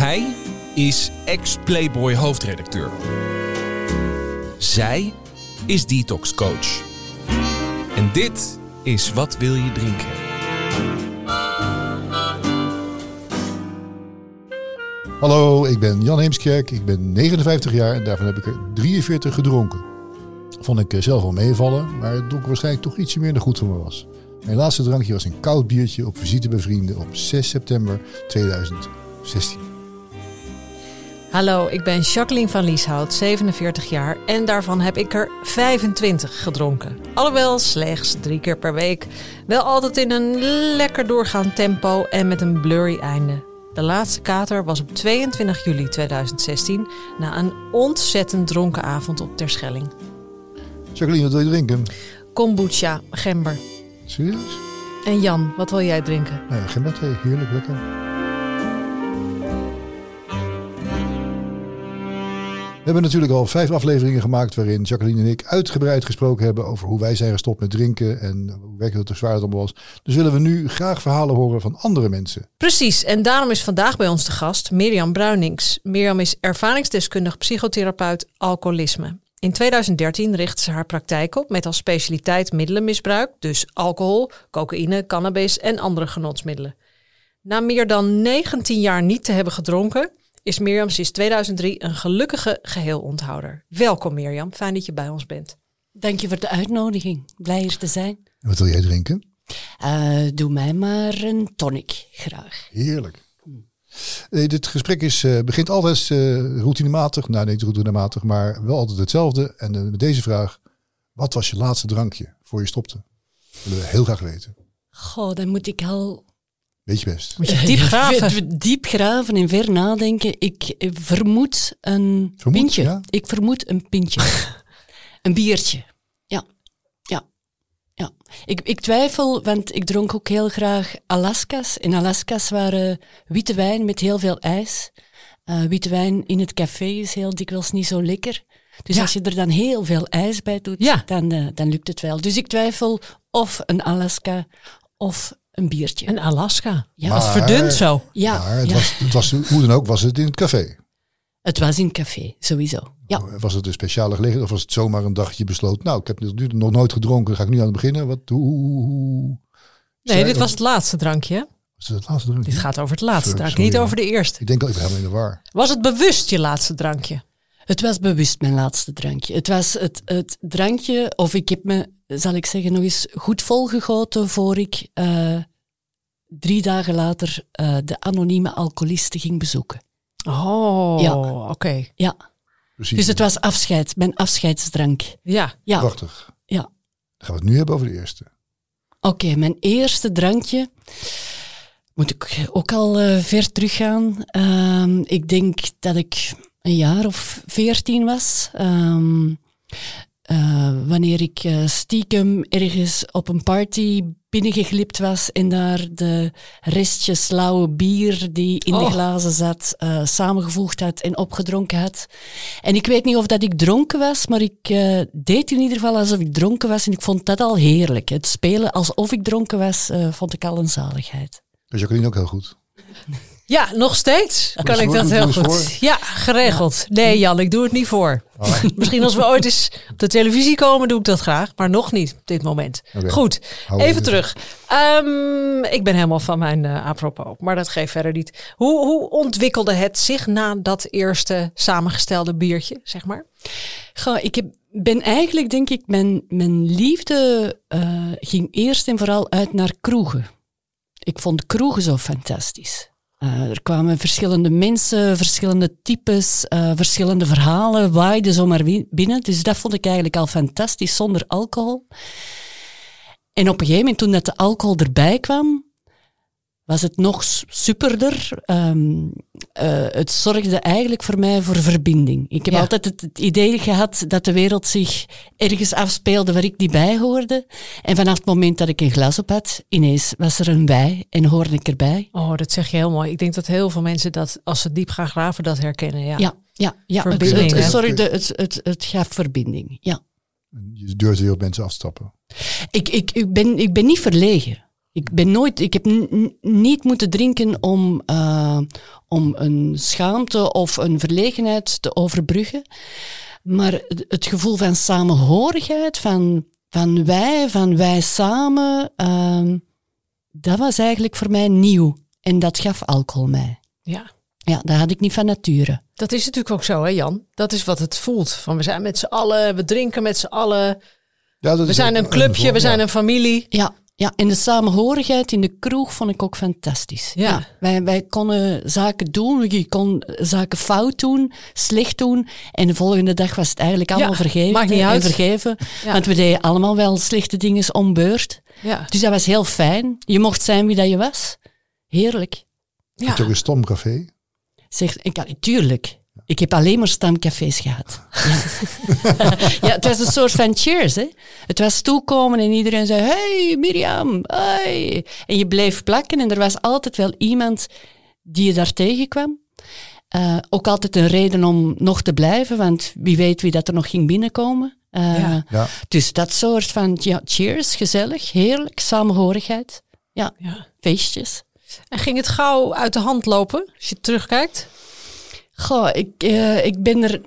Hij is ex-Playboy hoofdredacteur. Zij is detox coach. En dit is Wat wil je drinken? Hallo, ik ben Jan Heemskerk. Ik ben 59 jaar en daarvan heb ik er 43 gedronken. Vond ik eh, zelf wel meevallen, maar het dronk waarschijnlijk toch ietsje meer dan goed voor me was. Mijn laatste drankje was een koud biertje op visite bij vrienden op 6 september 2016. Hallo, ik ben Jacqueline van Lieshout, 47 jaar en daarvan heb ik er 25 gedronken. Alhoewel slechts drie keer per week. Wel altijd in een lekker doorgaand tempo en met een blurry einde. De laatste kater was op 22 juli 2016 na een ontzettend dronken avond op Terschelling. Jacqueline, wat wil je drinken? Kombucha, gember. Serieus? En Jan, wat wil jij drinken? Nou ja, gemberthee, heerlijk, lekker. Hebben natuurlijk al vijf afleveringen gemaakt waarin Jacqueline en ik uitgebreid gesproken hebben over hoe wij zijn gestopt met drinken en hoe werkelijk te zwaar het allemaal was. Dus willen we nu graag verhalen horen van andere mensen. Precies, en daarom is vandaag bij ons de gast Mirjam Bruinings. Mirjam is ervaringsdeskundig psychotherapeut alcoholisme. In 2013 richtte ze haar praktijk op met als specialiteit middelenmisbruik, dus alcohol, cocaïne, cannabis en andere genotsmiddelen. Na meer dan 19 jaar niet te hebben gedronken, is Mirjam sinds 2003 een gelukkige geheelonthouder. Welkom Mirjam, fijn dat je bij ons bent. Dank je voor de uitnodiging. Blij hier te zijn. En wat wil jij drinken? Uh, doe mij maar een tonic, graag. Heerlijk. Uh, dit gesprek is, uh, begint altijd routinematig. Nou, niet routinematig, maar wel altijd hetzelfde. En met deze vraag. Wat was je laatste drankje voor je stopte? Dat willen we heel graag weten. Goh, dan moet ik al Weet je best. Moet je diep graven? diep graven en ver nadenken. Ik vermoed een Vermoed, pintje. ja? Ik vermoed een pintje. een biertje. Ja. Ja. Ja. Ik, ik twijfel, want ik dronk ook heel graag Alaska's. En Alaska's waren witte wijn met heel veel ijs. Uh, witte wijn in het café is heel dikwijls niet zo lekker. Dus Ja. als je er dan heel veel ijs bij doet, Ja. dan, uh, dan lukt het wel. Dus ik twijfel of een Alaska of een biertje. En Alaska. Ja. Maar- verdund zo. ja, maar het, ja. was, het was, hoe dan ook, was het in het café? Het was in het café, sowieso. Ja. Was het een speciale gelegenheid of was het zomaar een dagje besloten? Nou, ik heb nu nog nooit gedronken, ga ik nu aan het beginnen. Wat, hoe, hoe- hoe- Nee, dit was het laatste drankje. hè? Was het het laatste drankje? Dit gaat over het laatste Sorry, drankje, niet over de eerste. Ik denk al, ik ben helemaal in de war. Was het bewust je laatste drankje? Het was bewust mijn laatste drankje. Het was het, het drankje, of ik heb me, zal ik zeggen, nog eens goed volgegoten voor ik eh, drie dagen later eh, de anonieme alcoholisten ging bezoeken. Oh, Ja. oké. Ja, Precies. dus het was afscheid, mijn afscheidsdrank. Ja, Ja, Prachtig. ja. Dan gaan we het nu hebben over de eerste. Oké, mijn eerste drankje. Moet ik ook al eh, ver teruggaan. Ehm, ik denk dat ik een jaar of veertien was. Ehm, eh, wanneer ik eh, stiekem ergens op een party binnengeglipt was en daar de restjes lauwe bier die in de Oh. glazen zat, eh, samengevoegd had en opgedronken had. En ik weet niet of dat ik dronken was, maar ik deed in ieder geval alsof ik dronken was en ik vond dat al heerlijk. Het spelen alsof ik dronken was, eh, vond ik al een zaligheid. Is Jacqueline ook heel goed. ja nog steeds kan ik dat heel goed. voor. Ja, geregeld. Nee Jan, ik doe het niet voor. Ah, Misschien als we ooit eens op de televisie komen, doe ik dat graag. Maar nog niet op dit moment. Goed, Hou even terug. Ehm, ik ben helemaal van mijn eh apropos, maar dat geeft verder niet. Hoe, hoe ontwikkelde het zich na dat eerste samengestelde biertje, zeg maar? Goh, ik heb, ben eigenlijk, denk ik, mijn, mijn liefde eh, ging eerst en vooral uit naar kroegen. Ik vond kroegen zo fantastisch. Eh, er kwamen verschillende mensen, verschillende types, eh, verschillende verhalen, waaiden zomaar binnen. Dus dat vond ik eigenlijk al fantastisch zonder alcohol. En op een gegeven moment, toen dat de alcohol erbij kwam, was het nog superder. Ehm, eh, het zorgde eigenlijk voor mij voor verbinding. Ik heb Ja. altijd het, het idee gehad dat de wereld zich ergens afspeelde waar ik niet bij hoorde. En vanaf het moment dat ik een glas op had, ineens was er een wij en hoorde ik erbij. Oh, dat zeg je heel mooi. Ik denk dat heel veel mensen dat, als ze diep gaan graven, dat herkennen. Ja. Ja, ja, ja. Het, Verbinding, het, zorgde, het, het, het gaf verbinding. Ja. Je durft op mensen af te stappen. Ik, ik, ik, ben, ik ben niet verlegen. Ik ben nooit, ik heb niet moeten drinken om, eh, om een schaamte of een verlegenheid te overbruggen. Maar het- gevoel van samenhorigheid, van, van wij, van wij samen, ehm, dat was eigenlijk voor mij nieuw. En dat gaf alcohol mij. Ja. Ja, dat had ik niet van nature. Dat is natuurlijk ook zo, hè Jan? Dat is wat het voelt. Van we zijn met z'n allen, we drinken met z'n allen. Ja, We zijn een clubje, vorm, we zijn een familie. Ja, ja, en de samenhorigheid in de kroeg vond ik ook fantastisch. Ja. wij, wij konden zaken doen, je kon zaken fout doen, slecht doen. En de volgende dag was het eigenlijk allemaal Ja, vergeven. maakt niet uit. vergeven. Ja. Want we deden allemaal wel slechte dingen om beurt. Ja. Dus dat was heel fijn. Je mocht zijn wie dat je was. Heerlijk. ja. Toch een stomcafé. Zeg, ik kan tuurlijk. Ik heb alleen maar stamcafés gehad. Ja. ja, het was een soort van cheers. Hè? Het was toekomen en iedereen zei: Hey Mirjam, hey. En je bleef plakken en er was altijd wel iemand die je daar tegenkwam. Eh, ook altijd een reden om nog te blijven, want wie weet wie dat er nog ging binnenkomen. Eh, Ja. Ja. Dus dat soort van ja, cheers, gezellig, heerlijk, samenhorigheid. Ja, Ja. feestjes. En ging het gauw uit de hand lopen, als je terugkijkt? Goh, ik, eh, ik ben er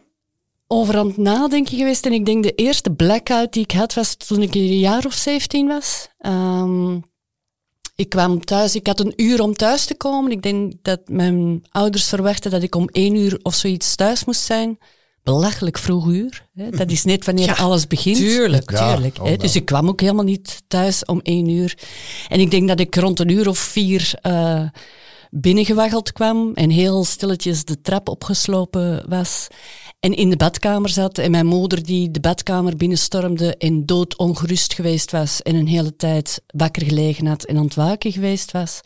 over aan het nadenken geweest. En ik denk de eerste blackout die ik had was toen ik een jaar of 17 was. Ehm, ik kwam thuis, ik had een uur om thuis te komen. Ik denk dat mijn ouders verwachten dat ik om één uur of zoiets thuis moest zijn. Belachelijk vroeg uur. Hè. Dat is net wanneer Ja, alles begint. tuurlijk. Ja, Tuurlijk, hè. Dus ik kwam ook helemaal niet thuis om één uur. En ik denk dat ik rond een uur of vier eh, binnengewaggeld kwam en heel stilletjes de trap opgeslopen was. En in de badkamer zat en mijn moeder die de badkamer binnenstormde en doodongerust geweest was en een hele tijd wakker gelegen had en aan geweest was.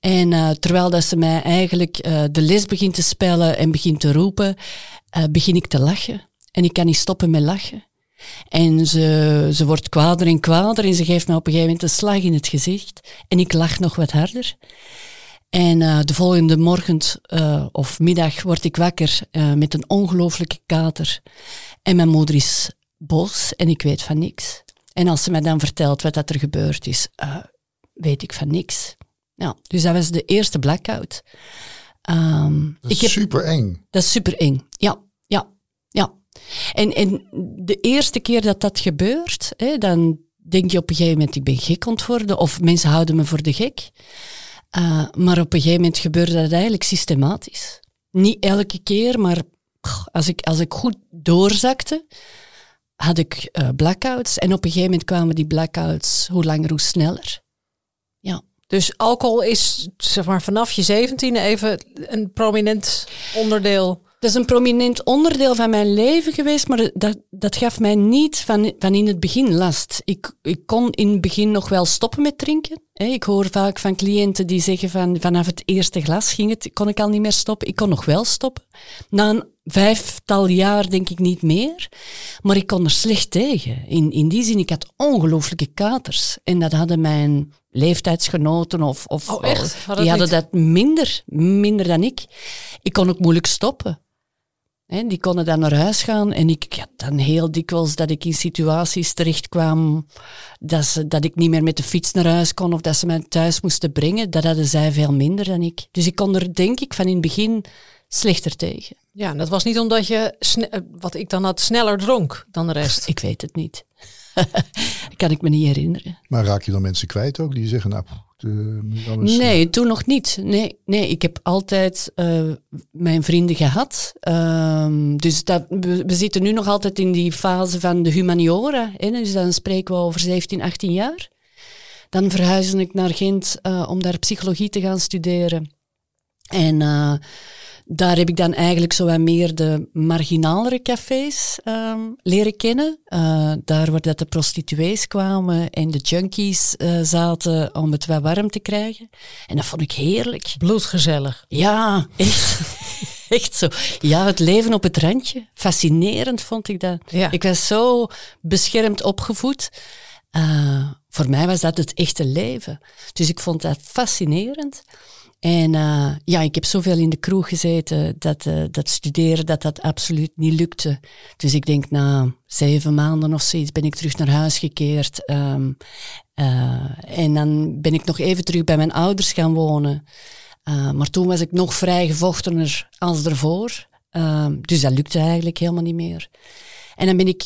En eh, terwijl dat ze mij eigenlijk eh, de les begint te spellen en begint te roepen, eh, begin ik te lachen. En ik kan niet stoppen met lachen. En ze, ze wordt kwader en kwader en ze geeft me op een gegeven moment een slag in het gezicht. En ik lach nog wat harder. En eh, de volgende morgen eh, of middag word ik wakker eh, met een ongelooflijke kater. En mijn moeder is boos en ik weet van niks. En als ze mij dan vertelt wat dat er gebeurd is, weet ik van niks. Ja, dus dat was de eerste blackout. Ehm, Dat ik is heb, super eng. dat is super eng. Ja, ja, ja. En, en de eerste keer dat dat gebeurt, hè, dan denk je op een gegeven moment, ik ben gek aan het worden, of mensen houden me voor de gek. Uh, maar op een gegeven moment gebeurde dat eigenlijk systematisch. Niet elke keer, maar als ik, als ik goed doorzakte, had ik uh, blackouts. En op een gegeven moment kwamen die blackouts hoe langer, hoe sneller. Ja. Dus alcohol is zeg maar, vanaf je zeventiende even een prominent onderdeel. Dat is een prominent onderdeel van mijn leven geweest, maar dat, dat gaf mij niet van, van in het begin last. Ik, ik kon in het begin nog wel stoppen met drinken. Ik hoor vaak van cliënten die zeggen van vanaf het eerste glas ging het, kon ik al niet meer stoppen. Ik kon nog wel stoppen. Na een vijftal jaar denk ik niet meer, maar ik kon er slecht tegen. In, in die zin, ik had ongelooflijke katers. En dat hadden mijn leeftijdsgenoten of, of Oh, echt? Had die hadden niet? dat minder, minder dan ik. Ik kon ook moeilijk stoppen. Hè, die konden dan naar huis gaan en ik had dan heel dikwijls dat ik in situaties terecht kwam dat, ze, dat ik niet meer met de fiets naar huis kon of dat ze mij thuis moesten brengen. Dat hadden zij veel minder dan ik. Dus ik kon er denk ik van in het begin slechter tegen. Ja, en dat was niet omdat je, eh, wat ik dan had, sneller dronk dan de rest. Ik weet het niet. kan ik me niet herinneren. Maar raak je dan mensen kwijt ook? Die zeggen, nou, is- Nee, toen nog niet. Nee, nee ik heb altijd uh, mijn vrienden gehad. Um, dus dat, we, we, zitten nu nog altijd in die fase van de humaniora. Hè? Dus dan spreken we over 17, 18 jaar. Dan verhuisde ik naar Gent uh, om daar psychologie te gaan studeren. En daar heb ik dan eigenlijk zo wat meer de marginalere cafés um, leren kennen. Uh, daar waar dat de prostituees kwamen en de junkies uh, zaten om het wat warm te krijgen. En dat vond ik heerlijk. Bloedgezellig. Ja, echt. echt zo. Ja, het leven op het randje. Fascinerend vond ik dat. Ja. Ik was zo beschermd opgevoed. Uh, voor mij was dat het echte leven. Dus ik vond dat fascinerend. En uh, ja, ik heb zoveel in de kroeg gezeten dat, uh, dat studeren dat dat absoluut niet lukte. Dus ik denk na zeven maanden of zoiets ben ik terug naar huis gekeerd. Um, uh, en dan ben ik nog even terug bij mijn ouders gaan wonen. maar toen was ik nog vrij gevochtener als ervoor. dus dat lukte eigenlijk helemaal niet meer. En dan ben ik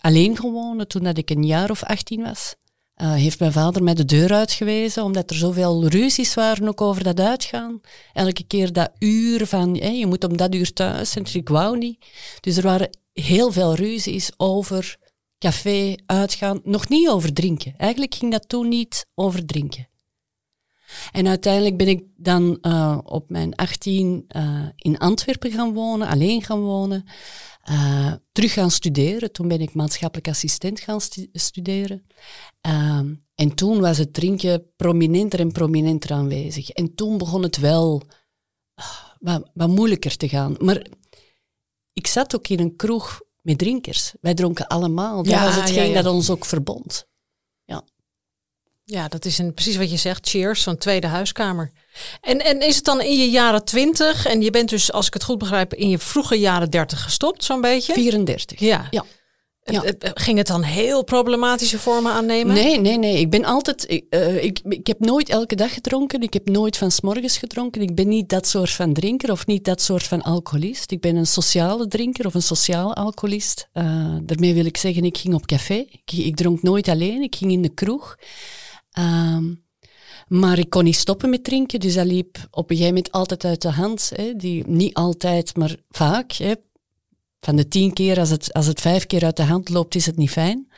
alleen gewonnen toen dat ik een jaar of 18 was. Uh, heeft mijn vader mij de deur uitgewezen, omdat er zoveel ruzies waren ook over dat uitgaan. Elke keer dat uur van, hey, je moet om dat uur thuis, en ik wou niet. Dus er waren heel veel ruzies over café, uitgaan, nog niet over drinken. Eigenlijk ging dat toen niet over drinken. En uiteindelijk ben ik dan uh, op mijn 18 uh, in Antwerpen gaan wonen, alleen gaan wonen. Uh, terug gaan studeren. Toen ben ik maatschappelijk assistent gaan stu studeren. Uh, en toen was het drinken prominenter en prominenter aanwezig. En toen begon het wel uh, wat, wat, moeilijker te gaan. Maar ik zat ook in een kroeg met drinkers. Wij dronken allemaal. Dat ja, was hetgeen ja, ja. dat ons ook verbond. Ja. Dat is een, precies wat je zegt. Cheers, zo'n tweede huiskamer. En, en is het dan in je jaren twintig en je bent dus, als ik het goed begrijp, in je vroege jaren dertig gestopt, zo'n beetje? 34. Ja. ja. Ja. Ging het dan heel problematische vormen aannemen? Nee, nee, nee. Ik ben altijd. Ik, uh, ik, ik heb nooit elke dag gedronken. Ik heb nooit van s'morgens gedronken. Ik ben niet dat soort van drinker of niet dat soort van alcoholist. Ik ben een sociale drinker of een sociale alcoholist. Uh, daarmee wil ik zeggen, ik ging op café. Ik, ik dronk nooit alleen. Ik ging in de kroeg. Um, maar ik kon niet stoppen met drinken, dus dat liep op een gegeven moment altijd uit de hand. Hè. Die, niet altijd, maar vaak. Van de tien keer, als het, als het vijf keer uit de hand loopt, is het niet fijn.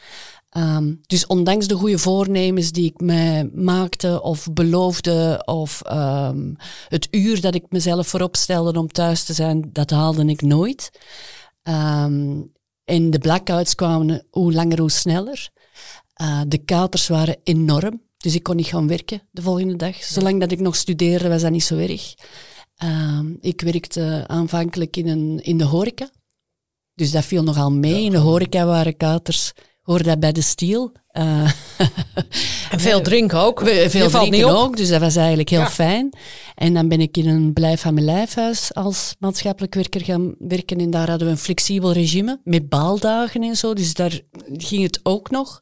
Um, dus ondanks de goede voornemens die ik me maakte of beloofde, of um, het uur dat ik mezelf voorop stelde om thuis te zijn, dat haalde ik nooit. En de blackouts kwamen hoe langer hoe sneller. Uh, de katers waren enorm. Dus ik kon niet gaan werken de volgende dag. Zolang dat ik nog studeerde, was dat niet zo erg. Uh, ik werkte aanvankelijk in, een, in de horeca. Dus dat viel nogal mee. In de horeca waren katers, hoorde dat bij de stiel. Uh, en veel drinken ook. Veel drinken ook, dus dat was eigenlijk heel ja. fijn. En dan ben ik in een blijf van mijn lijfhuis als maatschappelijk werker gaan werken. En daar hadden we een flexibel regime met baaldagen en zo. Dus daar ging het ook nog.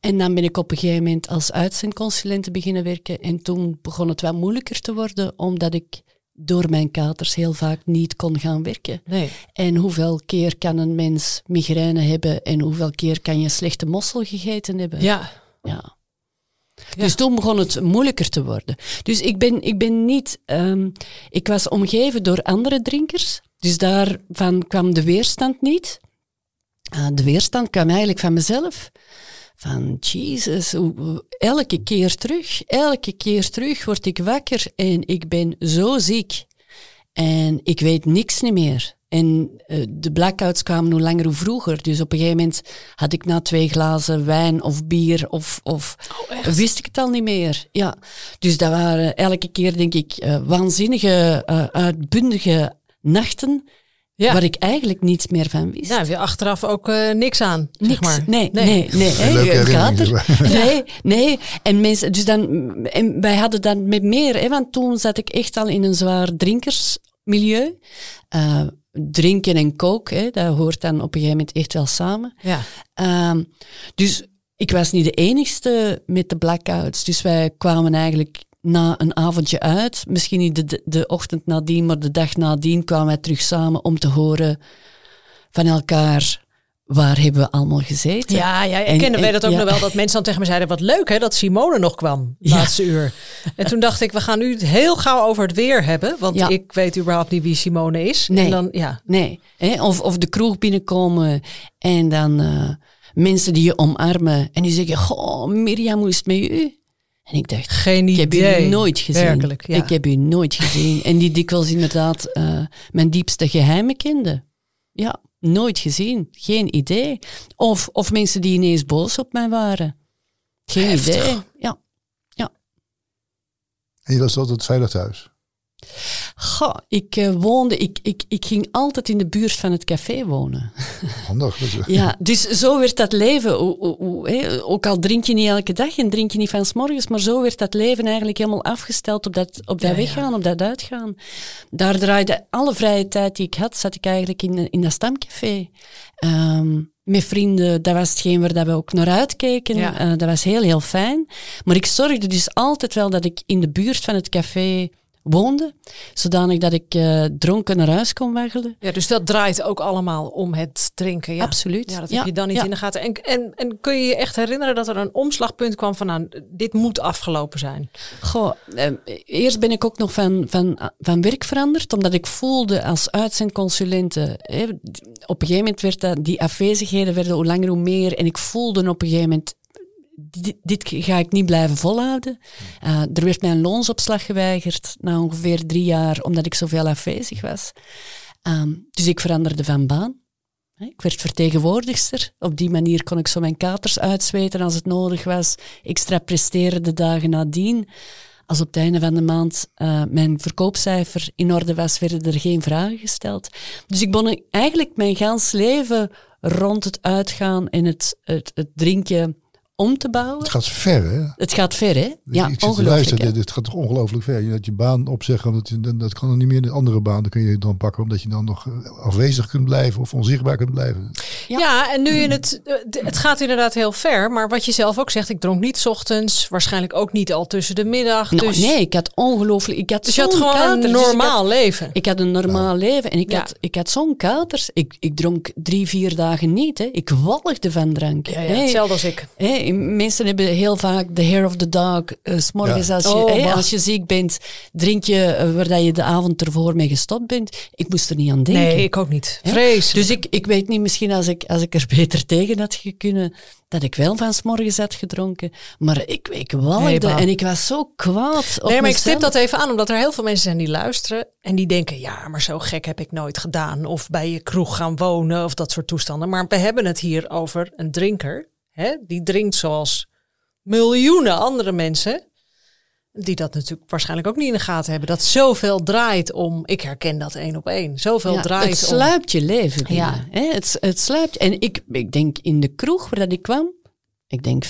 En dan ben ik op een gegeven moment als uitzendconsulente beginnen werken. En toen begon het wat moeilijker te worden, omdat ik door mijn katers heel vaak niet kon gaan werken. Nee. En hoeveel keer kan een mens migraine hebben en hoeveel keer kan je slechte mossel gegeten hebben? Ja. Ja. Dus toen begon het moeilijker te worden. Dus ik ben, ik ben niet... Um, ik was omgeven door andere drinkers. Dus daarvan kwam de weerstand niet. Uh, de weerstand kwam eigenlijk van mezelf van Jesus, elke keer terug, elke keer terug word ik wakker en ik ben zo ziek. En ik weet niks niet meer. En uh, de blackouts kwamen hoe langer hoe vroeger. Dus op een gegeven moment had ik na twee glazen wijn of bier of, of oh, wist ik het al niet meer. Ja. Dus dat waren elke keer, denk ik, uh, waanzinnige, uh, uitbundige nachten ja. Waar ik eigenlijk niets meer van wist. Ja, heb je achteraf ook uh, niks aan, niks. zeg maar. Nee, nee, nee. nee, nee. nee, nee. En, mensen, dus dan, en wij hadden dan met meer, hè, want toen zat ik echt al in een zwaar drinkersmilieu. Uh, drinken en koken, hè, dat hoort dan op een gegeven moment echt wel samen. Ja. Uh, dus ik was niet de enigste met de blackouts. Dus wij kwamen eigenlijk na een avondje uit, misschien niet de, de ochtend nadien, maar de dag nadien kwamen wij terug samen om te horen van elkaar waar hebben we allemaal gezeten? Ja, ja ik kende wij dat ook nog wel, dat mensen dan tegen me zeiden, wat leuk hè, dat Simone nog kwam, laatste uur. En toen dacht ik, we gaan nu heel gauw over het weer hebben, want ik weet überhaupt niet wie Simone is. Nee, en dan, ja. nee. Of, of de kroeg binnenkomen en dan uh, mensen die je omarmen en die zeggen, goh, Mirjam, hoe is het met u? En ik dacht, Geen ik heb idee. u nooit gezien. Werkelijk, ja. Ik heb u nooit gezien. en die dikwijls inderdaad uh, mijn diepste geheimen kende. Ja, nooit gezien. Geen idee. Of, of mensen die ineens boos op mij waren. Geen Heftig. idee. Ja. ja. En je was altijd veilig thuis? Goh, ik eh, woonde, ik, ik, ik ging altijd in de buurt van het café wonen. Handig. dat is- Ja, dus zo werd dat leven. Hoe- hoe- hoe, hè, Ook al drink je niet elke dag en drink je niet van 's morgens, maar zo werd dat leven eigenlijk helemaal afgesteld op dat, op dat Ja, ja. weggaan, op dat uitgaan. Daar draaide alle vrije tijd die ik had, zat ik eigenlijk in, in dat stamcafé. Ehm, met vrienden, dat was hetgeen waar dat we ook naar uitkeken. Ja. Eh, dat was heel, heel fijn. Maar ik zorgde dus altijd wel dat ik in de buurt van het café woonde, zodanig dat ik eh, dronken naar huis kon waggelen. Ja, dus dat draait ook allemaal om het drinken. Ja. Absoluut. Ja, dat Ja, heb je dan niet ja. in de gaten. En, en, en kun je je echt herinneren dat er een omslagpunt kwam van nou, dit moet afgelopen zijn? Goh, eh, eerst ben ik ook nog van, van, van werk veranderd, omdat ik voelde als uitzendconsulente, hè, op een gegeven moment werd dat, die afwezigheden werden hoe langer hoe meer en ik voelde op een gegeven moment, dit, dit ga ik niet blijven volhouden. Eh, er werd mij een loonsopslag geweigerd na ongeveer drie jaar, omdat ik zoveel afwezig was. Ehm, dus ik veranderde van baan. Ik werd vertegenwoordigster. Op die manier kon ik zo mijn katers uitzweten als het nodig was. Extra presteren de dagen nadien. Als op het einde van de maand eh, mijn verkoopcijfer in orde was, werden er geen vragen gesteld. Dus ik begon eigenlijk mijn gans leven rond het uitgaan en het, het, het drinken om te bouwen. Het gaat ver, hè? Het gaat ver, hè? Ja, ik zit te ongelooflijk. luisteren, hè? dit, gaat toch ongelooflijk ver. Je dat je baan opzeggen, omdat je, dat- dat kan dan niet meer een andere baan. Dan kun je dan pakken, omdat je dan nog eh, afwezig kunt blijven of onzichtbaar kunt blijven. Ja. Ja, en nu in het, eh, het gaat inderdaad heel ver. Maar wat je zelf ook zegt, ik dronk niet 's ochtends, waarschijnlijk ook niet al tussen de middag. Nou, dus, nee, ik had ongelooflijk... Ik had dus je had gewoon een dus ik had- normaal leven. Ik had een normaal leven en ik Ja. had, ik had zo'n katers. Ik, ik dronk drie, vier dagen niet. Hè. Ik walgde van drank. ja, hetzelfde als ik. Mensen hebben heel vaak de hair of the dog. eh, s morgens Ja. als, je, Oh, als je ziek bent, drink je eh, waar dat je de avond ervoor mee gestopt bent. Ik moest er niet aan denken. Nee, ik ook niet. Hè? Vrees. Dus ik, ik weet niet, misschien als ik, als ik er beter tegen had kunnen, dat ik wel van 's morgens had gedronken. Maar ik, ik walgde Nee, en ik was zo kwaad op Nee, maar ik stip dat even aan, omdat er heel veel mensen zijn die luisteren en die denken, ja, maar zo gek heb ik nooit gedaan. Of bij je kroeg gaan wonen of dat soort toestanden. Maar we hebben het hier over een drinker, hè, die drinkt zoals miljoenen andere mensen. Die dat natuurlijk waarschijnlijk ook niet in de gaten hebben. Dat zoveel draait om, ik herken dat één op één. Zoveel Ja, draait het om. sluipt je leven binnen. Ja. Hè? Het, het sluipt. En ik, ik denk in de kroeg waar dat ik kwam, ik denk 95%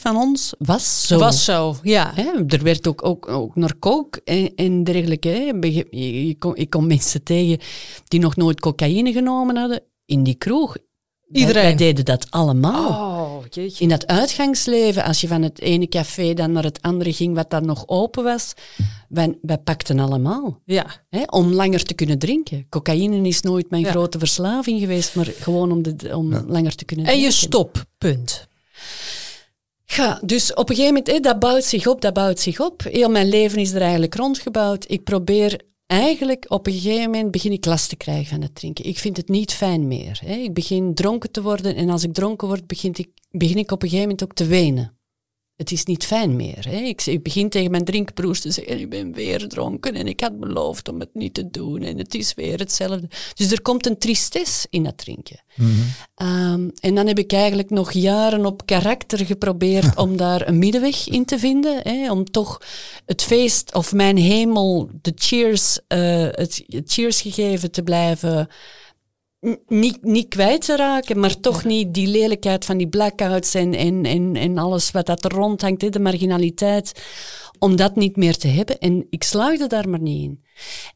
van ons was zo. Was zo, ja. Hè, er werd ook, ook, ook naar kook en, en dergelijke. Hè. Begrijp Je, je kon, ik kom mensen tegen die nog nooit cocaïne genomen hadden in die kroeg. Wij- Iedereen. Wij deden dat allemaal. Oh, jeetje. In dat uitgangsleven, als je van het ene café dan naar het andere ging, wat dan nog open was, wij, wij pakten allemaal. Ja, Hè, om langer te kunnen drinken. Cocaïne is nooit mijn Ja. grote verslaving geweest, maar gewoon om, de, om langer te kunnen en drinken. je stoppunt. Ja, dus op een gegeven moment, hè, dat bouwt zich op, dat bouwt zich op. Heel mijn leven is er eigenlijk rondgebouwd. Ik probeer eigenlijk, op een gegeven moment begin ik last te krijgen van het drinken. Ik vind het niet fijn meer. Ik begin dronken te worden en als ik dronken word, begin ik, begin ik op een gegeven moment ook te wenen. Het is niet fijn meer. Hè. Ik, ik begin tegen mijn drinkbroers te zeggen, ik ben weer dronken en ik had beloofd om het niet te doen en het is weer hetzelfde. Dus er komt een tristesse in dat drinken. Ehm, en dan heb ik eigenlijk nog jaren op karakter geprobeerd om daar een middenweg in te vinden. Hè, om toch het feest of mijn hemel, de cheers, eh, het, het cheers gegeven te blijven. Niet, niet kwijt te raken, maar toch niet die lelijkheid van die blackouts en, en, en, en alles wat dat er rondhangt, de marginaliteit, om dat niet meer te hebben. En ik slaagde daar maar niet in.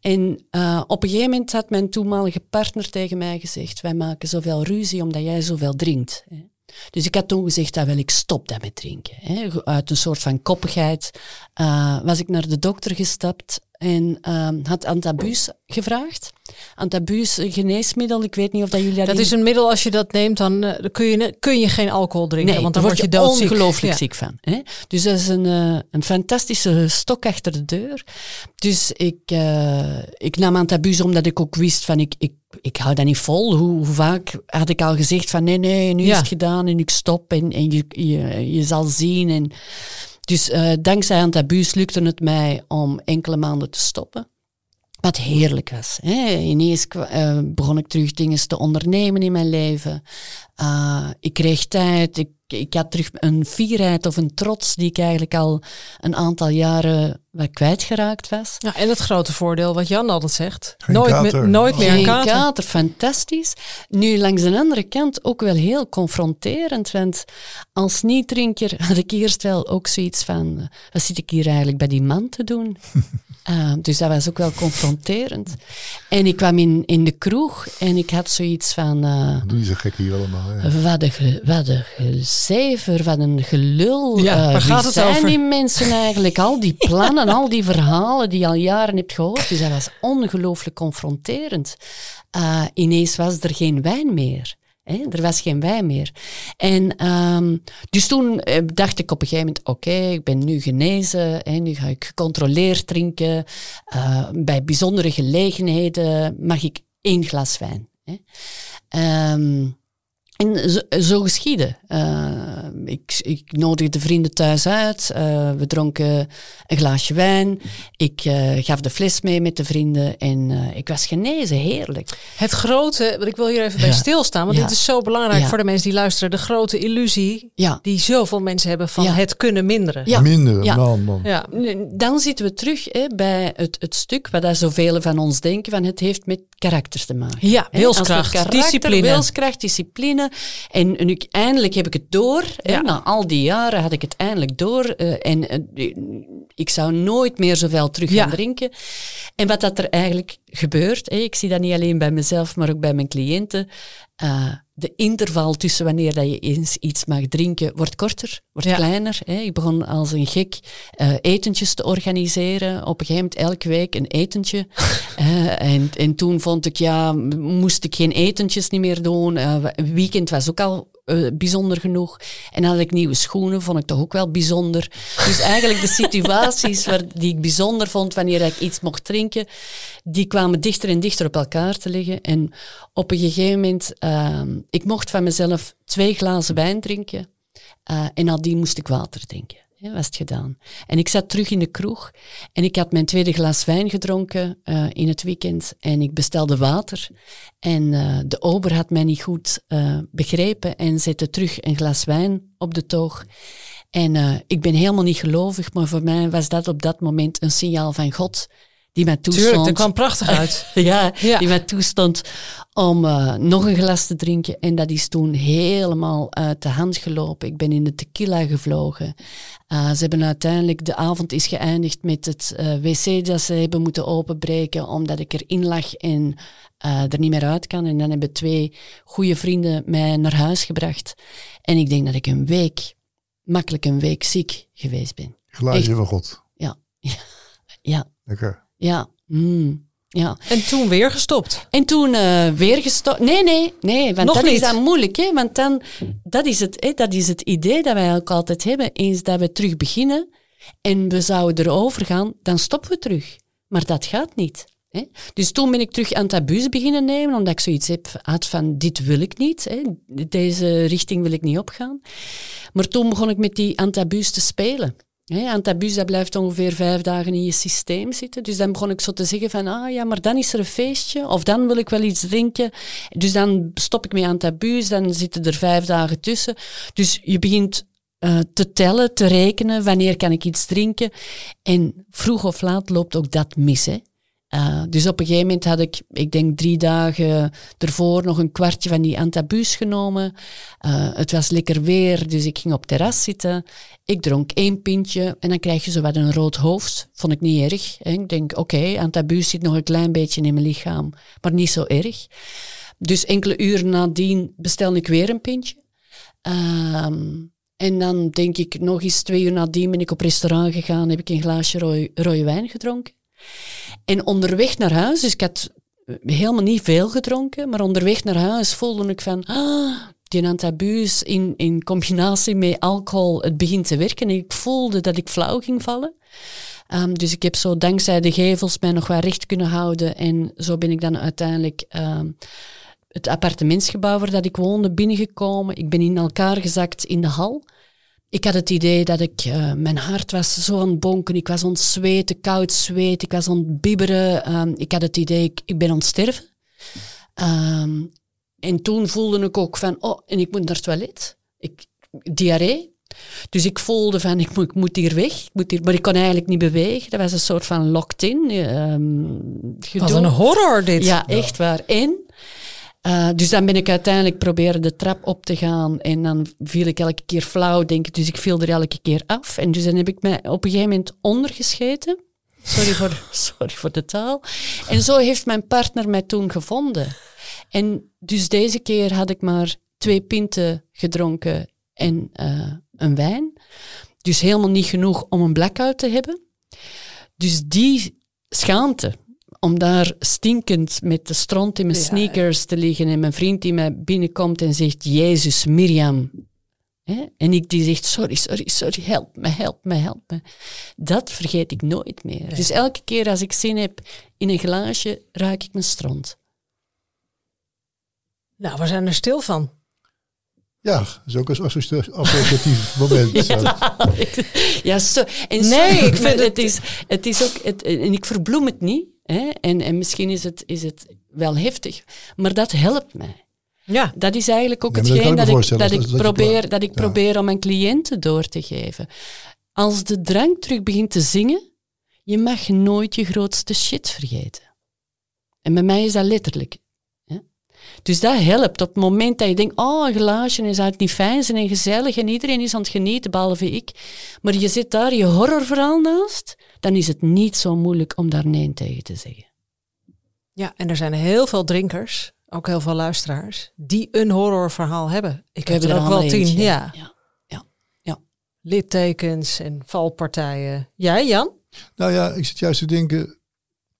En eh, op een gegeven moment had mijn toenmalige partner tegen mij gezegd, wij maken zoveel ruzie omdat jij zoveel drinkt. Hè. Dus ik had toen gezegd, dat wil ik stop dat met drinken. Hè. Uit een soort van koppigheid eh, was ik naar de dokter gestapt en eh, had antabus gevraagd. Antabus, een geneesmiddel, ik weet niet of dat jullie Dat daarin- is een middel, als je dat neemt, dan, eh, kun, je, kun je geen alcohol drinken. Nee, want dan word je ongelooflijk Ja. ziek van. Hè? Dus dat is een, eh, een fantastische stok achter de deur. Dus ik, eh, ik nam antabus omdat ik ook wist van ik, ik, ik hou dat niet vol. Hoe, hoe vaak had ik al gezegd van nee, nee, nu Ja. is het gedaan en ik stop en, en je, je, je zal zien. En, dus eh, dankzij antabus lukte het mij om enkele maanden te stoppen. Wat heerlijk was. Hè. Ineens eh, begon ik terug dingen te ondernemen in mijn leven. Uh, ik kreeg tijd. Ik had terug een fierheid of een trots die ik eigenlijk al een aantal jaren wat kwijtgeraakt was. Ja, en het grote voordeel wat Jan altijd zegt. Geen nooit, kater. meer, nooit meer een Geen kater. kater, fantastisch. Nu, langs de andere kant ook wel heel confronterend, want als niet-drinker had ik eerst wel ook zoiets van, eh, wat zit ik hier eigenlijk bij die man te doen? Eh, dus dat was ook wel confronterend. En ik kwam in, in de kroeg en ik had zoiets van, eh, Doe niet zo gek hier allemaal. hè. wat een, ge- wat een gezever, wat een gelul. Ja, Eh, waar gaat het zijn over? die mensen eigenlijk? Al die plannen, al die verhalen die je al jaren hebt gehoord. Dus dat was ongelooflijk confronterend. Eh, ineens was er geen wijn meer. Er was geen wijn meer. En ehm, dus toen eh, dacht ik op een gegeven moment, oké, ik ben nu genezen. Hè? Nu ga ik gecontroleerd drinken. Eh, bij bijzondere gelegenheden mag ik één glas wijn. Hè? En zo, zo geschiedde. Eh, ik, ik nodigde vrienden thuis uit. eh, we dronken een glaasje wijn. Ik eh, gaf de fles mee met de vrienden. En eh, ik was genezen. Heerlijk. Het grote, want ik wil hier even bij stilstaan, want Ja. dit is zo belangrijk Ja. voor de mensen die luisteren. De grote illusie Ja. die zoveel mensen hebben van Ja. het kunnen minderen. Ja. Minder, Ja. man, man. Ja. Dan zitten we terug hè, bij het, het stuk wat daar zoveel van ons denken. Van het heeft met karakter te maken. Ja, wilskracht, karakter, discipline. Wilskracht, discipline. En, nu, eindelijk heb ik het door. Ja. na al die jaren had ik het eindelijk door. eh, en eh, ik zou nooit meer zoveel terug Ja. gaan drinken. En wat dat er eigenlijk gebeurt, hè, ik zie dat niet alleen bij mezelf, maar ook bij mijn cliënten. eh, de interval tussen wanneer dat je eens iets mag drinken wordt korter, wordt Ja. kleiner. Hè. Ik begon als een gek eh, etentjes te organiseren. Op een gegeven moment elke week een etentje. Eh, en, en toen vond ik, ja, moest ik geen etentjes niet meer doen. Eh, weekend was ook al eh, bijzonder genoeg. En had ik nieuwe schoenen, vond ik toch ook wel bijzonder. Dus eigenlijk de situaties waar, die ik bijzonder vond wanneer ik iets mocht drinken, die kwamen dichter en dichter op elkaar te liggen. En op een gegeven moment, ehm, ik mocht van mezelf twee glazen wijn drinken. eh, en nadien moest ik water drinken. Was het gedaan. En ik zat terug in de kroeg en ik had mijn tweede glas wijn gedronken eh, in het weekend en ik bestelde water. En eh, de ober had mij niet goed eh, begrepen en zette terug een glas wijn op de toog. En ik ben helemaal niet gelovig, maar voor mij was dat op dat moment een signaal van God die mij toestond. Tuurlijk, dat kwam prachtig uit. Ja, Ja. die mij toestond om eh, nog een glas te drinken. En dat is toen helemaal uit de hand gelopen. Ik ben in de tequila gevlogen. Eh, ze hebben uiteindelijk, de avond is geëindigd met het eh, wc dat ze hebben moeten openbreken, omdat ik erin lag en eh, er niet meer uit kan. En dan hebben twee goede vrienden mij naar huis gebracht. En ik denk dat ik een week, makkelijk een week ziek geweest ben. Glaasje van God. Ja, ja, Lekker. Ja. Mm, ja. En toen weer gestopt. En toen eh, weer gestopt. Nee, nee, nee. Want Nog dat niet. is dan moeilijk, hè? Want dan, dat is, het, hè? dat is het idee dat wij ook altijd hebben. Eens dat we terug beginnen en we zouden erover gaan, dan stoppen we terug. Maar dat gaat niet. Hè? Dus toen ben ik terug aan taboes beginnen nemen, omdat ik zoiets heb had van, dit wil ik niet. Hè? Deze richting wil ik niet opgaan. Maar toen begon ik met die antabus te spelen. Hè, antabus, dat blijft ongeveer vijf dagen in je systeem zitten. Dus dan begon ik zo te zeggen van, ah ja, maar dan is er een feestje. Of dan wil ik wel iets drinken. Dus dan stop ik met antabus, dan zitten er vijf dagen tussen. Dus je begint eh, te tellen, te rekenen, wanneer kan ik iets drinken. En vroeg of laat loopt ook dat mis, hè. Uh, dus op een gegeven moment had ik, ik denk drie dagen ervoor, nog een kwartje van die antabus genomen. Uh, het was lekker weer, dus ik ging op terras zitten. Ik dronk één pintje en dan krijg je zo wat een rood hoofd. Vond ik niet erg. Ik denk, oké, okay, zit nog een klein beetje in mijn lichaam, maar niet zo erg. Dus enkele uren nadien bestel ik weer een pintje. Um, en dan denk ik, nog eens twee uur nadien ben ik op restaurant gegaan, heb ik een glaasje rode, rode wijn gedronken. En onderweg naar huis, dus ik had helemaal niet veel gedronken, maar onderweg naar huis voelde ik van, ah, die antabus in, in combinatie met alcohol, het begint te werken. En ik voelde dat ik flauw ging vallen. Um, dus ik heb zo dankzij de gevels mij nog wat recht kunnen houden. En zo ben ik dan uiteindelijk um, het appartementsgebouw waar dat ik woonde binnengekomen. Ik ben in elkaar gezakt in de hal. Ik had het idee dat ik, uh, mijn hart was zo aan het bonken, ik was ontzweten, koud zweet, ik was ontbibberen. Um, ik had het idee, ik, ik ben ontsterven. Um, en toen voelde ik ook van, oh, en ik moet naar het toilet. Ik, diarree. Dus ik voelde van, ik moet, ik moet hier weg, ik moet hier, maar ik kon eigenlijk niet bewegen. Dat was een soort van locked-in. ehm Wat gedoe. een horror dit. Ja, echt waar. En, eh, dus dan ben ik uiteindelijk proberen de trap op te gaan en dan viel ik elke keer flauw, denk ik. Dus ik viel er elke keer af. En dus dan heb ik mij op een gegeven moment ondergescheten. Sorry voor, sorry voor de taal. En zo heeft mijn partner mij toen gevonden. En dus deze keer had ik maar twee pinten gedronken en eh, een wijn. Dus helemaal niet genoeg om een blackout te hebben. Dus die schaamte, om daar stinkend met de stront in mijn Ja. sneakers te liggen en mijn vriend die mij binnenkomt en zegt, Jezus, Mirjam. Hè? En ik die zegt, sorry, sorry, sorry, help me, help me, help me. Dat vergeet ik nooit meer. Dus elke keer als ik zin heb in een glaasje, ruik ik mijn stront. Nou, we zijn er stil van. Ja, dat is ook een associa- associatief moment. Ja, zo. En Nee, zo- ik vind het- het is, het is ook, het, en ik verbloem het niet, hè, en, en misschien is het, is het wel heftig, maar dat helpt mij. Ja. Dat is eigenlijk ook Ja, maar dat hetgeen dat ik, dat dat- ik, dat probeer, dat ik ja. probeer aan mijn cliënten door te geven. Als de drank terug begint te zingen, je mag nooit je grootste shit vergeten. En bij mij is dat letterlijk. Dus dat helpt op het moment dat je denkt, oh, een glaasje is uit niet fijn zijn en gezellig en iedereen is aan het genieten, behalve ik. Maar je zit daar je horrorverhaal naast, dan is het niet zo moeilijk om daar nee tegen te zeggen. ja, en er zijn heel veel drinkers, ook heel veel luisteraars, die een horrorverhaal hebben. Ik heb er ook wel tien. eentje. Ja. Ja. Ja. Ja. Littekens en valpartijen. Jij, Jan? Nou ja, ik zit juist te denken.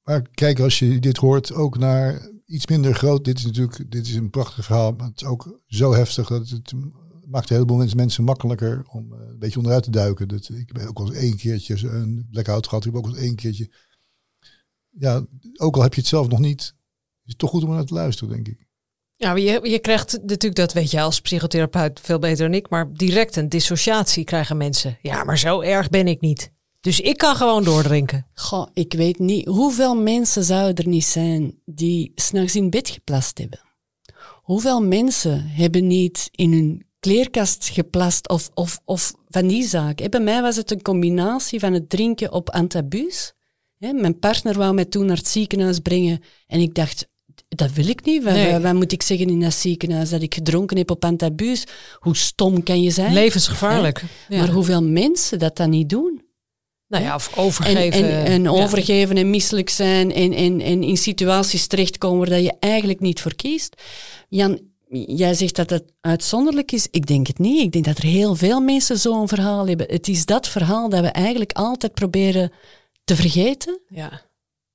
Maar kijk, als je dit hoort, ook naar iets minder groot. Dit is natuurlijk dit is een prachtig verhaal. Maar het is ook zo heftig dat het maakt een heleboel mensen, makkelijker om eh, een beetje onderuit te duiken. Dat, ik ben ook wel eens één keertje een blackout gehad. Ik heb ook wel eens één keertje. Ja, ook al heb je het zelf nog niet, is het toch goed om naar te luisteren, denk ik. Ja, maar je, je krijgt natuurlijk, dat weet jij als psychotherapeut veel beter dan ik, maar direct een dissociatie krijgen mensen. Ja, maar zo erg ben ik niet. Dus ik kan gewoon doordrinken. Goh, ik weet niet. Hoeveel mensen zouden er niet zijn die s'nachts in bed geplast hebben? Hoeveel mensen hebben niet in hun kleerkast geplast of, of, of van die zaak? Hè, Bij mij was het een combinatie van het drinken op antabus. Hè, Mijn partner wou mij toen naar het ziekenhuis brengen en ik dacht, dat wil ik niet. Wat, wat moet ik zeggen in dat ziekenhuis? Dat ik gedronken heb op antabus? Hoe stom kan je zijn? Levensgevaarlijk. Ja. Maar hoeveel mensen dat dan niet doen? Nou ja, of En, overgeven. en, en overgeven en misselijk zijn en, en, en in situaties terechtkomen waar dat je eigenlijk niet voor kiest. Jan, jij zegt dat het uitzonderlijk is. Ik denk het niet. Ik denk dat er heel veel mensen zo'n verhaal hebben. Het is dat verhaal dat we eigenlijk altijd proberen te vergeten. Ja.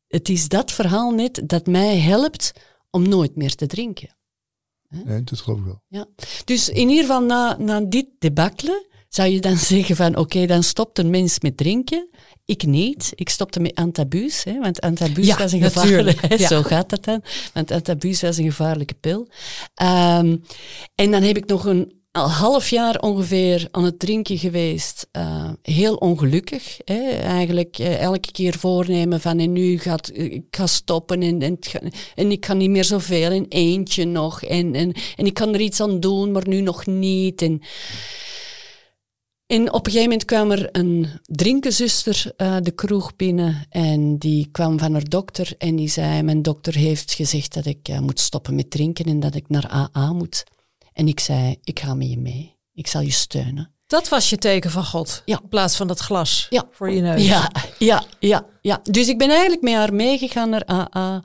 Het is dat verhaal net dat mij helpt om nooit meer te drinken. Nee, dat geloof ik wel. Ja. Dus in ieder geval na, na dit debakkelen zou je dan zeggen van oké, dan stopt een mens met drinken. Ik niet. Ik stopte met antabus, hè, want antabus Ja, was een gevaarlijke... Ja. Zo gaat dat dan. Want antabus was een gevaarlijke pil. Ehm, en dan heb ik nog een al half jaar ongeveer aan het drinken geweest. Eh, heel ongelukkig. Hè. Eigenlijk eh, elke keer voornemen van en nu gaat ik ga stoppen en, en, en ik kan niet meer zoveel en eentje nog en, en, en ik kan er iets aan doen, maar nu nog niet. En, en op een gegeven moment kwam er een drinkenzuster eh, de kroeg binnen en die kwam van haar dokter en die zei, mijn dokter heeft gezegd dat ik eh, moet stoppen met drinken en dat ik naar AA moet. En ik zei, ik ga met je mee. Ik zal je steunen. Dat was je teken van God. Ja. In plaats van dat glas Ja. voor je neus. Ja, ja, ja, ja. Dus ik ben eigenlijk met haar meegegaan naar AA.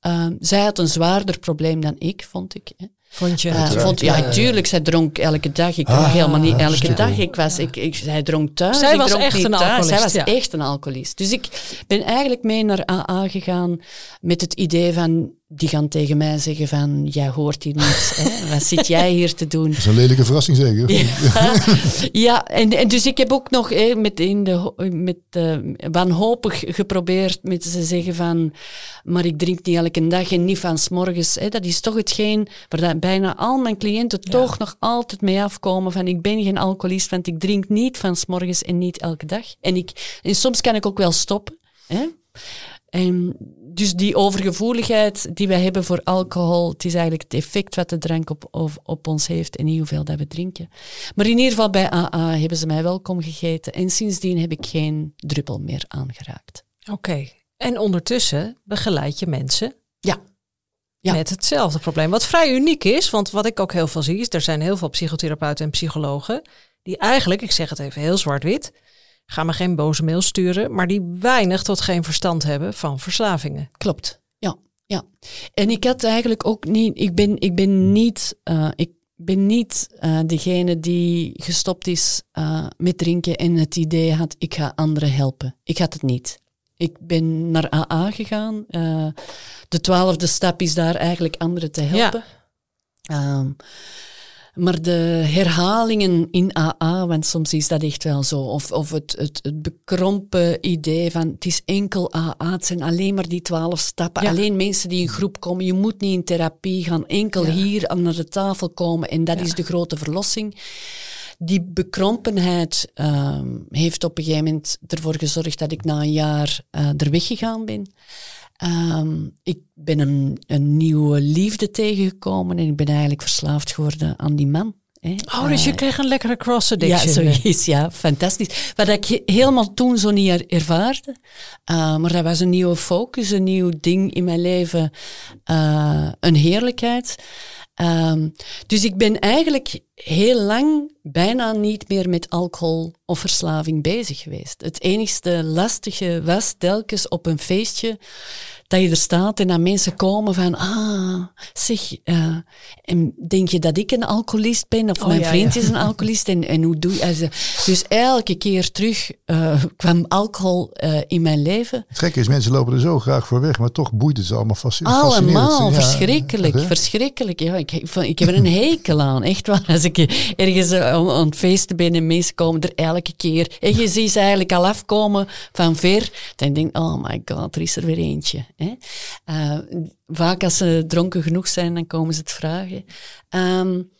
Ehm, zij had een zwaarder probleem dan ik, vond ik. Hè. Vond je? Eh, vond, ja, tuurlijk, zij dronk elke dag. Ik dronk Ah, helemaal niet elke dag. Ik was, ik, ik, zij dronk thuis. Zij ik was dronk echt niet een thuis. alcoholist, Zij was ja. echt een alcoholist. Dus ik ben eigenlijk mee naar AA gegaan met het idee van... Die gaan tegen mij zeggen van, jij hoort hier niet. hè? Wat zit jij hier te doen? Dat is een lelijke verrassing zeker. Ja, ja en, en dus ik heb ook nog hè, met, in de, met eh, wanhopig geprobeerd met te zeggen van, maar ik drink niet elke dag en niet van s'morgens. Hè. Dat is toch hetgeen waar dat bijna al mijn cliënten toch nog altijd mee afkomen van, ik ben geen alcoholist, want ik drink niet van s'morgens en niet elke dag. En, ik, en soms kan ik ook wel stoppen. Hè. En dus die overgevoeligheid die wij hebben voor alcohol, het is eigenlijk het effect wat de drank op, op, op ons heeft en niet hoeveel dat we drinken. Maar in ieder geval bij AA hebben ze mij welkom gegeten en sindsdien heb ik geen druppel meer aangeraakt. Oké. En ondertussen begeleid je mensen Ja. Ja. met hetzelfde probleem. Wat vrij uniek is, want wat ik ook heel veel zie, is er zijn heel veel psychotherapeuten en psychologen die eigenlijk, ik zeg het even heel zwart-wit, ga me geen boze mail sturen, maar die weinig tot geen verstand hebben van verslavingen. Klopt, ja. ja. En ik had eigenlijk ook niet, ik ben, ik ben niet, eh, ik ben niet eh, degene die gestopt is eh, met drinken en het idee had, ik ga anderen helpen. Ik had het niet. Ik ben naar AA gegaan. de twaalfde stap is daar eigenlijk anderen te helpen. Ehm, maar de herhalingen in AA, want soms is dat echt wel zo, of, of het, het, het bekrompen idee van het is enkel AA, het zijn alleen maar die twaalf stappen, Ja. alleen mensen die in groep komen, je moet niet in therapie gaan, enkel Ja. hier aan de tafel komen en dat Ja. is de grote verlossing. Die bekrompenheid ehm, heeft op een gegeven moment ervoor gezorgd dat ik na een jaar eh, er weggegaan ben. Ehm, ik ben een, een nieuwe liefde tegengekomen en ik ben eigenlijk verslaafd geworden aan die man. Hè. Oh, dus je Eh, kreeg een lekkere cross ja, zoiets, ja, fantastisch. Wat ik he- helemaal toen zo niet er- ervaarde. Uh, maar dat was een nieuwe focus, een nieuw ding in mijn leven, uh, een heerlijkheid. Um, dus ik ben eigenlijk heel lang bijna niet meer met alcohol of verslaving bezig geweest. Het enigste lastige was telkens op een feestje dat je er staat en dat mensen komen van, ah, zeg, uh, en denk je dat ik een alcoholist ben? Of Oh, mijn ja, vriend ja. is een alcoholist? En, en hoe doe je... Dus elke keer terug uh, kwam alcohol uh, in mijn leven. Het gekke is, mensen lopen er zo graag voor weg, maar toch boeit het ze allemaal fasc- fascinerend. Allemaal, Ja, verschrikkelijk, verschrikkelijk. Ja, ik, ik, ik heb er een hekel aan, echt waar. Als ik ergens uh, aan, aan het feesten ben en mensen komen er elke keer. En je ziet ze eigenlijk al afkomen van ver. Dan denk ik, oh my god, er is er weer eentje. Uh, vaak als ze dronken genoeg zijn, dan komen ze het vragen. Um,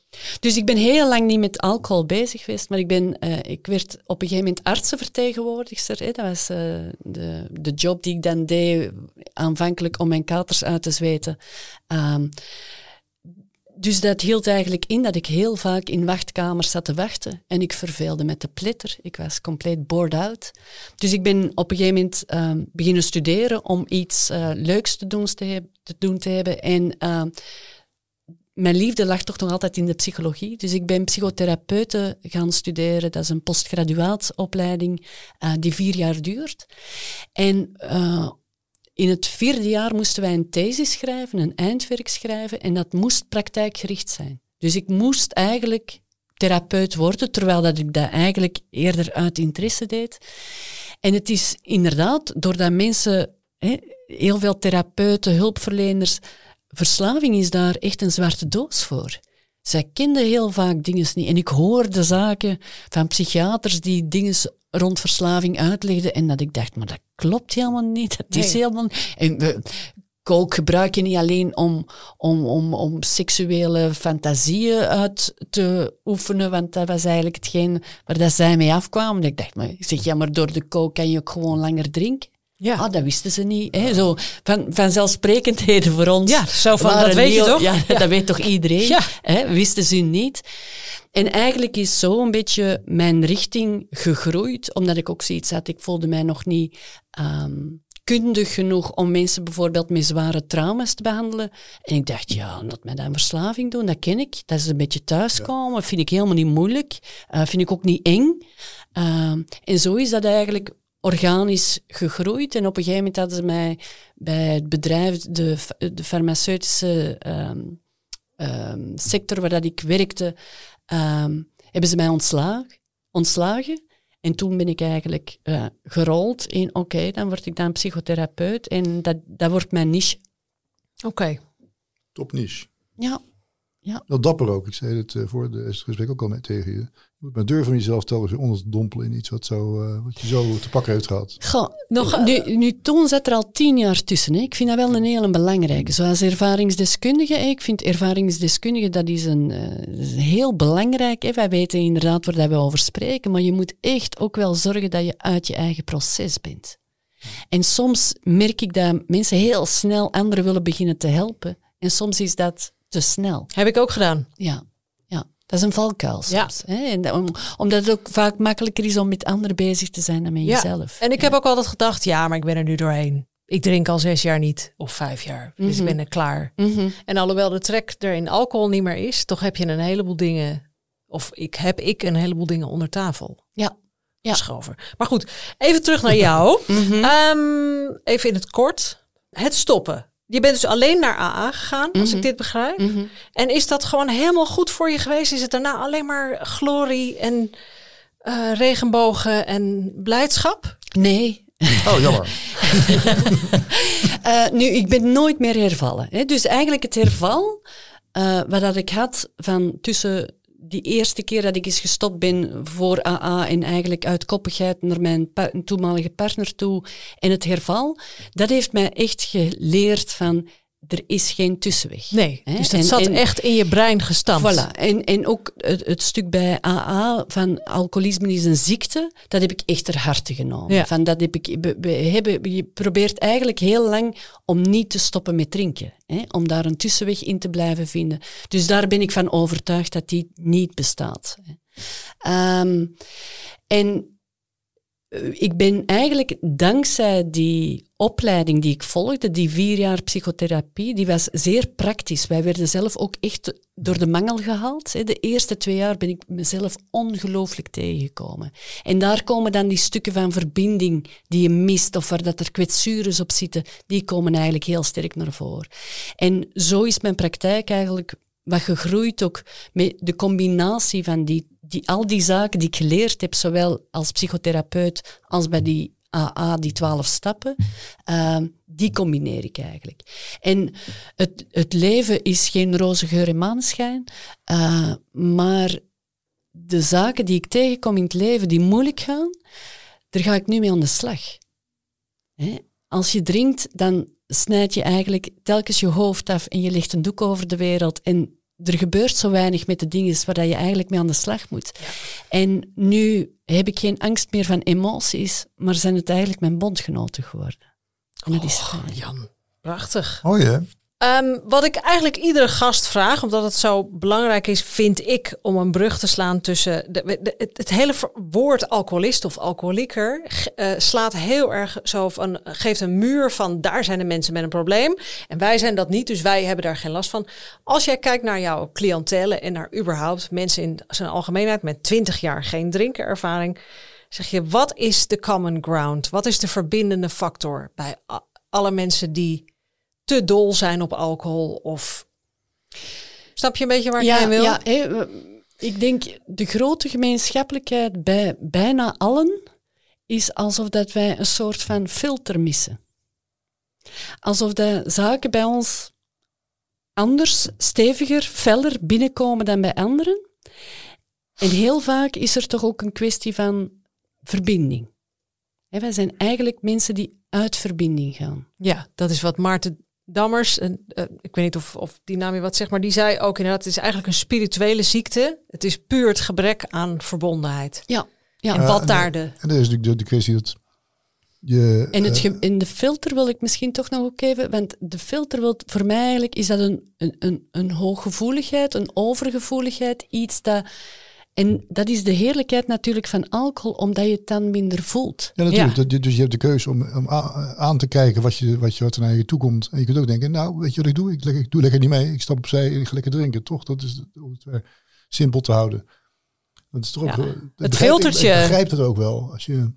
dus ik ben heel lang niet met alcohol bezig geweest, maar ik, ben, uh, ik werd op een gegeven moment artsenvertegenwoordigster. Hè. Dat was uh, de, de job die ik dan deed, aanvankelijk om mijn katers uit te zweten. Um, dus dat hield eigenlijk in dat ik heel vaak in wachtkamers zat te wachten en ik verveelde met de plitter. Ik was compleet bored out. Dus ik ben op een gegeven moment um, beginnen studeren om iets uh, leuks te doen te, te doen te hebben. En uh, mijn liefde lag toch nog altijd in de psychologie. Dus ik ben psychotherapeute gaan studeren. Dat is een postgraduaatopleiding uh, die vier jaar duurt. En uh, in het vierde jaar moesten wij een thesis schrijven, een eindwerk schrijven. En dat moest praktijkgericht zijn. Dus ik moest eigenlijk therapeut worden, terwijl dat ik dat eigenlijk eerder uit interesse deed. En het is inderdaad, doordat mensen, heel veel therapeuten, hulpverleners, verslaving is daar echt een zwarte doos voor. Zij kenden heel vaak dingen niet. En ik hoorde zaken van psychiaters die dingen rond verslaving uitlegden. En dat ik dacht, maar dat klopt helemaal niet. Dat is helemaal En we, kook gebruik je niet alleen om, om, om, om seksuele fantasieën uit te oefenen, want dat was eigenlijk hetgeen waar dat zij mee afkwamen. Ik dacht, maar, ik zeg, ja, maar door de kook kan je ook gewoon langer drinken. Ja. Ah, dat wisten ze niet. Hè? Zo, van, vanzelfsprekendheden voor ons. Ja, zo van, dat weet je toch? Ja, Ja. dat weet toch iedereen? Ja. Hè? Wisten ze niet. En eigenlijk is zo een beetje mijn richting gegroeid, omdat ik ook zoiets had, ik voelde mij nog niet ehm, kundig genoeg om mensen bijvoorbeeld met zware trauma's te behandelen. En ik dacht, ja, dat mij dat een verslaving doen, dat ken ik. Dat is een beetje thuiskomen, vind ik helemaal niet moeilijk. Eh, vind ik ook niet eng. Ehm, en zo is dat eigenlijk organisch gegroeid. En op een gegeven moment hadden ze mij bij het bedrijf, de, de farmaceutische ehm, ehm, sector waar dat ik werkte, ehm, hebben ze mij ontslagen. ontslagen. En toen ben ik eigenlijk eh, gerold in, oké, dan word ik dan psychotherapeut en dat, dat wordt mijn niche. Oké. Top niche. Ja, Dat dapper ook. Ik zei het eh, voor de- het gesprek ook al met tegen je. Maar durven jezelf telkens onder te dompelen in iets wat, zo, eh, wat je zo te pakken heeft gehad. Goh, Nog, nu, nu, toen zat er al tien jaar tussen. Hè. Ik vind dat wel een hele belangrijke. Zoals ervaringsdeskundige. hè. Ik vind ervaringsdeskundige, dat is een, eh, heel belangrijk. Hè. Wij weten inderdaad waar dat we over spreken. Maar je moet echt ook wel zorgen dat je uit je eigen proces bent. En soms merk ik dat mensen heel snel anderen willen beginnen te helpen. En soms is dat te snel. Heb ik ook gedaan. Ja. Dat is een valkuil Ja. soms. Hè? En dat- om- omdat het ook vaak makkelijker is om met anderen bezig te zijn dan met jezelf. En ik heb ook altijd gedacht, ja, maar ik ben er nu doorheen. Ik drink al zes jaar niet, of vijf jaar. Dus ik ben er klaar. Mhm. En alhoewel de trek er in alcohol niet meer is, toch heb je een heleboel dingen, of ik heb ik een heleboel dingen onder tafel Ja. Ja. geschoven. Maar goed, even terug naar jou. Ehm, even in het kort. Het stoppen. Je bent dus alleen naar AA gegaan, als ik dit begrijp. Mhm. En is dat gewoon helemaal goed voor je geweest? Is het daarna alleen maar glorie en eh, regenbogen en blijdschap? Nee. Oh, jammer. Eh, nu, ik ben nooit meer hervallen. Hè? Dus eigenlijk het herval, eh, wat dat ik had van tussen die eerste keer dat ik eens gestopt ben voor AA en eigenlijk uit koppigheid naar mijn toenmalige partner toe en het herval, dat heeft mij echt geleerd van er is geen tussenweg. Nee, Hè? dus dat En- zat en- echt in je brein gestampt. Voilà. En, en ook het, het stuk bij AA van alcoholisme is een ziekte, dat heb ik echt ter harte genomen. Ja. Van dat heb ik, we, hebben, je probeert eigenlijk heel lang om niet te stoppen met drinken. Hè? Om daar een tussenweg in te blijven vinden. Dus daar ben ik van overtuigd dat die niet bestaat. hè. Ehm, en ik ben eigenlijk dankzij die opleiding die ik volgde, die vier jaar psychotherapie, die was zeer praktisch. Wij werden zelf ook echt door de mangel gehaald. De eerste twee jaar ben ik mezelf ongelooflijk tegengekomen. En daar komen dan die stukken van verbinding die je mist of waar dat er kwetsures op zitten, die komen eigenlijk heel sterk naar voren. En zo is mijn praktijk eigenlijk wat gegroeid ook met de combinatie van die, die, al die zaken die ik geleerd heb, zowel als psychotherapeut als bij die AA, die twaalf stappen, ehm, die combineer ik eigenlijk. En het, het leven is geen roze geur en maneschijn, eh, maar de zaken die ik tegenkom in het leven die moeilijk gaan, daar ga ik nu mee aan de slag. Hè? Als je drinkt, dan snijd je eigenlijk telkens je hoofd af en je legt een doek over de wereld. En er gebeurt zo weinig met de dingen waar dat je eigenlijk mee aan de slag moet. En nu heb ik geen angst meer van emoties, maar zijn het eigenlijk mijn bondgenoten geworden. En dat is fijn. Jan, prachtig. Mooi hè? Ehm, wat ik eigenlijk iedere gast vraag, omdat het zo belangrijk is, vind ik, om een brug te slaan tussen. De, het, hele woord alcoholist of alcoholieker eh, slaat heel erg zo van. geeft een muur van daar zijn de mensen met een probleem. En wij zijn dat niet, dus wij hebben daar geen last van. Als jij kijkt naar jouw cliëntele en naar überhaupt mensen in zijn algemeenheid met 20 jaar geen drinkenervaring, zeg je, wat is de common ground? Wat is de verbindende factor bij alle mensen die te dol zijn op alcohol of snap je een beetje waar ik heen wil? Ja, ik denk de grote gemeenschappelijkheid bij bijna allen is alsof dat wij een soort van filter missen. Alsof de zaken bij ons anders, steviger, feller binnenkomen dan bij anderen. En heel vaak is er toch ook een kwestie van verbinding. Hè, wij zijn eigenlijk mensen die uit verbinding gaan. Ja, dat is wat Maarten Dammers, en, eh, ik weet niet of, of die naam je wat zegt, maar die zei ook inderdaad, het is eigenlijk een spirituele ziekte. Het is puur het gebrek aan verbondenheid. Ja, ja. En wat en daar de... En dat is natuurlijk de, de kwestie dat je... En, het eh, ge- en de filter wil ik misschien toch nog ook even, want de filter wil voor mij eigenlijk, is dat een, een, een, een hooggevoeligheid, een overgevoeligheid, iets dat... En dat is de heerlijkheid natuurlijk van alcohol, omdat je het dan minder voelt. Ja, natuurlijk. Ja. Dus je hebt de keuze om, om aan te kijken wat, je, wat, je, wat er naar je toe komt. En je kunt ook denken, nou, weet je wat ik doe? Ik, ik doe lekker niet mee. Ik stap opzij en ik ga lekker drinken. Toch? Dat is om het weer simpel te houden. Dat is toch Ja, ook, het begrijp- filtertje. Ik, ik begrijp het ook wel. Als je,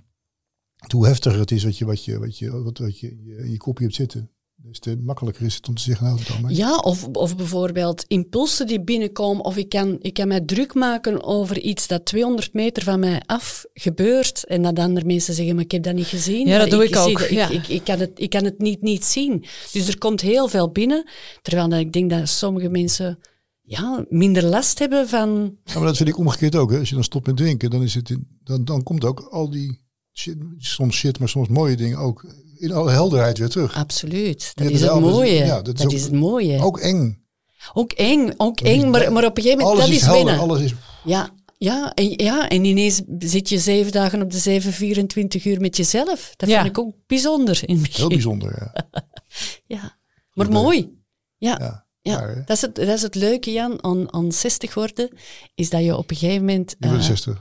hoe heftiger het is wat je, wat je, wat je, wat, wat je, in je kopje hebt zitten. Dus te makkelijker is het om te zeggen, nou, dan maar. Ja, of, of bijvoorbeeld impulsen die binnenkomen, of ik kan, ik kan mij druk maken over iets dat 200 meter van mij af gebeurt, en dat andere mensen zeggen, maar ik heb dat niet gezien. Ja, dat doe ik ook, ja. Ik, ik, ik, kan het, ik kan het niet, niet zien. Dus er komt heel veel binnen, terwijl dat ik denk dat sommige mensen ja, minder last hebben van... Ja, maar dat vind ik omgekeerd ook. Hè. Als je dan stopt met drinken, dan, is het in, dan, dan komt ook al die shit, soms shit, maar soms mooie dingen ook in alle helderheid weer terug. Absoluut, dat is het mooie. ja, dat dat is, is ook- het mooie. Ook, Ook eng. eng, ook Dat is eng, maar, maar op een gegeven moment, Alles dat is is helder, winnen. alles is... Ja, Ja, en, ja, en ineens zit je zeven dagen op de zeven, 24 uur met jezelf. Dat Ja. vind ik ook bijzonder in het Heel bijzonder, ja. Ja, maar Goed, mooi. Ja, ja. ja. Maar, hè? dat, is het, dat is het leuke, Jan, aan, aan 60 worden, is dat je op een gegeven moment... Ik ben eh, 60.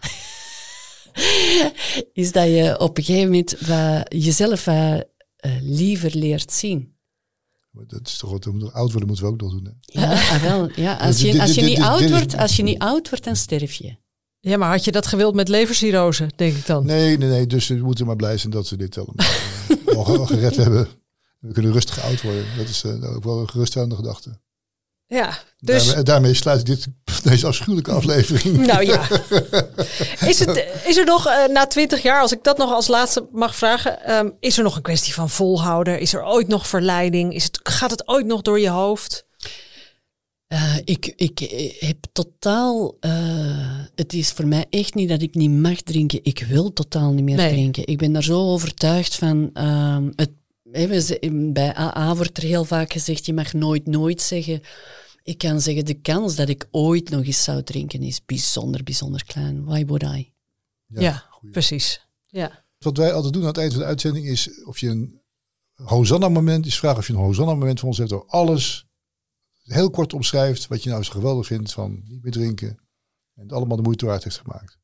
is dat je op een gegeven moment wat jezelf wat, eh, liever leert zien. Dat is toch wat, we oud worden moeten we ook nog doen. Hè? Ja, ah, wel, ja als, Dit- je, als, je niet oud wordt, als je niet oud wordt, dan sterf je. Ja, maar had je dat gewild met levercirrose, denk ik dan? Nee, nee, nee. Dus we moeten maar blij zijn dat we dit allemaal eh, al al gered hebben. We kunnen rustig oud worden. Dat is eh, ook wel een geruststellende gedachte. Ja, dus... Daarmee, daarmee sluit ik dit, deze afschuwelijke aflevering. Nou ja. Is, het, is er nog eh, na twintig jaar, als ik dat nog als laatste mag vragen, ehm, is er nog een kwestie van volhouden? Is er ooit nog verleiding? Is het, gaat het ooit nog door je hoofd? Eh, ik, ik eh, heb totaal. eh, het is voor mij echt niet dat ik niet mag drinken. Ik wil totaal niet meer Nee. drinken. Ik ben daar zo overtuigd van. ehm, het, bij AA wordt er heel vaak gezegd: je mag nooit, nooit zeggen. Ik kan zeggen: de kans dat ik ooit nog eens zou drinken is bijzonder, bijzonder klein. Why would I? Ja, precies. Ja. Wat wij altijd doen aan het eind van de uitzending is of je een Hosanna-moment is vragen of je een Hosanna-moment voor ons hebt door alles heel kort omschrijft wat je nou zo geweldig vindt van niet meer drinken en het allemaal de moeite waard heeft gemaakt.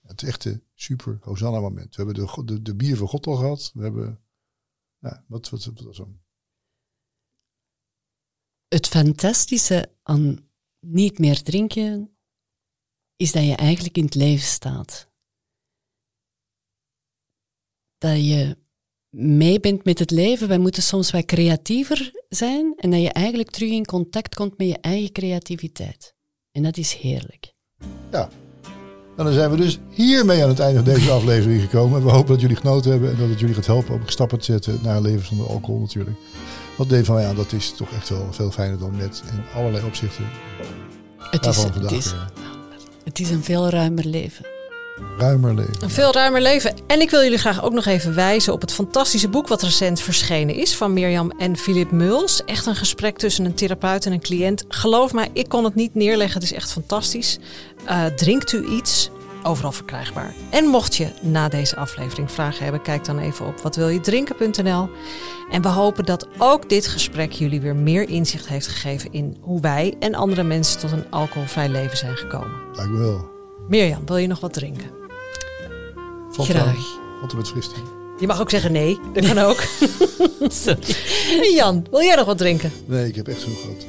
Het echte super Hosanna-moment. We hebben de, de, de bier van God al gehad. We hebben, ja, wat, wat, wat was hem? Het fantastische aan niet meer drinken is dat je eigenlijk in het leven staat. Dat je mee bent met het leven. Wij moeten soms wat creatiever zijn en dat je eigenlijk terug in contact komt met je eigen creativiteit. En dat is heerlijk. Ja. En dan zijn we dus hiermee aan het einde van deze aflevering gekomen. We hopen dat jullie genoten hebben en dat het jullie gaat helpen om stappen te zetten naar een leven zonder alcohol natuurlijk. Want neem van mij aan, dat is toch echt wel veel fijner dan met in allerlei opzichten. Het is, het, is, het is een veel ruimer leven. Ruimer leven. Een veel ruimer leven. En ik wil jullie graag ook nog even wijzen op het fantastische boek wat recent verschenen is van Mirjam en Philip Muls. Echt een gesprek tussen een therapeut en een cliënt. Geloof mij, ik kon het niet neerleggen. Het is echt fantastisch. Eh, drinkt u iets? Overal verkrijgbaar. En mocht je na deze aflevering vragen hebben, kijk dan even op watwiljedrinken.nl. En we hopen dat ook dit gesprek jullie weer meer inzicht heeft gegeven in hoe wij en andere mensen tot een alcoholvrij leven zijn gekomen. Lijkt me wel. Mirjam, wil je nog wat drinken? Valt Graag. Wat er met. Je mag ook zeggen nee, dat kan ook. Jan, wil jij nog wat drinken? Nee, ik heb echt genoeg gehad.